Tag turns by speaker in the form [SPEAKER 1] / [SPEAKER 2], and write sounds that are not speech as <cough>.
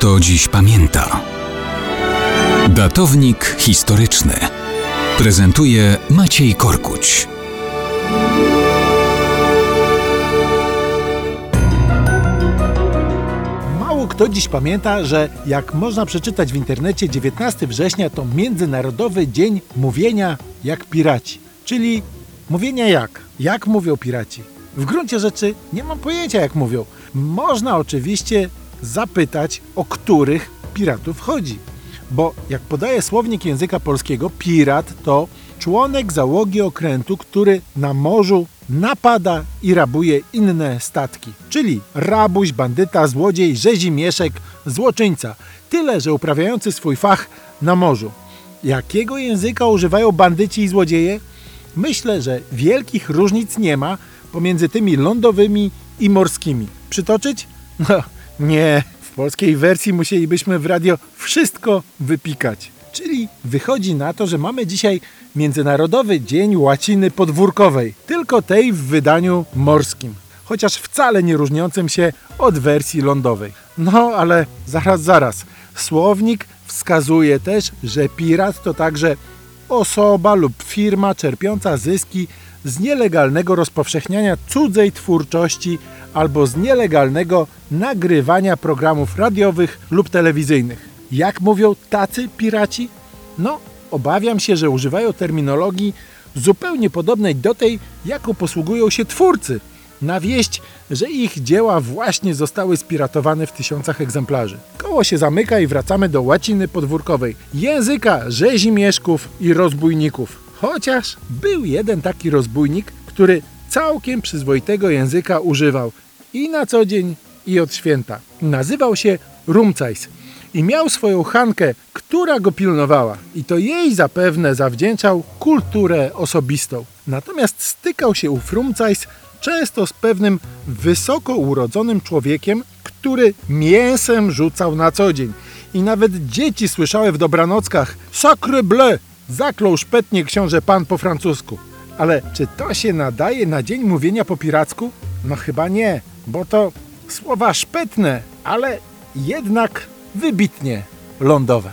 [SPEAKER 1] kto dziś pamięta. Datownik historyczny prezentuje Maciej Korkuć.
[SPEAKER 2] Mało kto dziś pamięta, że jak można przeczytać w internecie 19 września to Międzynarodowy Dzień Mówienia jak Piraci. Czyli mówienia jak? Jak mówią piraci? W gruncie rzeczy nie mam pojęcia jak mówią. Można oczywiście zapytać, o których piratów chodzi. Bo jak podaje słownik języka polskiego, pirat to członek załogi okrętu, który na morzu napada i rabuje inne statki. Czyli rabuś, bandyta, złodziej, rzezimieszek, złoczyńca. Tyle, że uprawiający swój fach na morzu. Jakiego języka używają bandyci i złodzieje? Myślę, że wielkich różnic nie ma pomiędzy tymi lądowymi i morskimi. Przytoczyć? <laughs> No nie, w polskiej wersji musielibyśmy w radio wszystko wypikać. Czyli wychodzi na to, że mamy dzisiaj Międzynarodowy Dzień Łaciny Podwórkowej, tylko tej w wydaniu morskim, chociaż wcale nie różniącym się od wersji lądowej. No ale zaraz, zaraz. Słownik wskazuje też, że pirat to także osoba lub firma czerpiąca zyski z nielegalnego rozpowszechniania cudzej twórczości albo z nielegalnego nagrywania programów radiowych lub telewizyjnych. Jak mówią tacy piraci? No, obawiam się, że używają terminologii zupełnie podobnej do tej, jaką posługują się twórcy, na wieść, że ich dzieła właśnie zostały spiratowane w tysiącach egzemplarzy. Koło się zamyka i wracamy do łaciny podwórkowej, języka rzezimieszków i rozbójników. Chociaż był jeden taki rozbójnik, który całkiem przyzwoitego języka używał i na co dzień, i od święta. Nazywał się Rumcajs i miał swoją Hankę, która go pilnowała. I to jej zapewne zawdzięczał kulturę osobistą. Natomiast stykał się ów Rumcajs często z pewnym wysoko urodzonym człowiekiem, który mięsem rzucał na co dzień. I nawet dzieci słyszały w dobranockach Sacre bleu! Zaklął szpetnie książę pan po francusku. Ale czy to się nadaje na dzień mówienia po piracku? No chyba nie, bo to słowa szpetne, ale jednak wybitnie lądowe.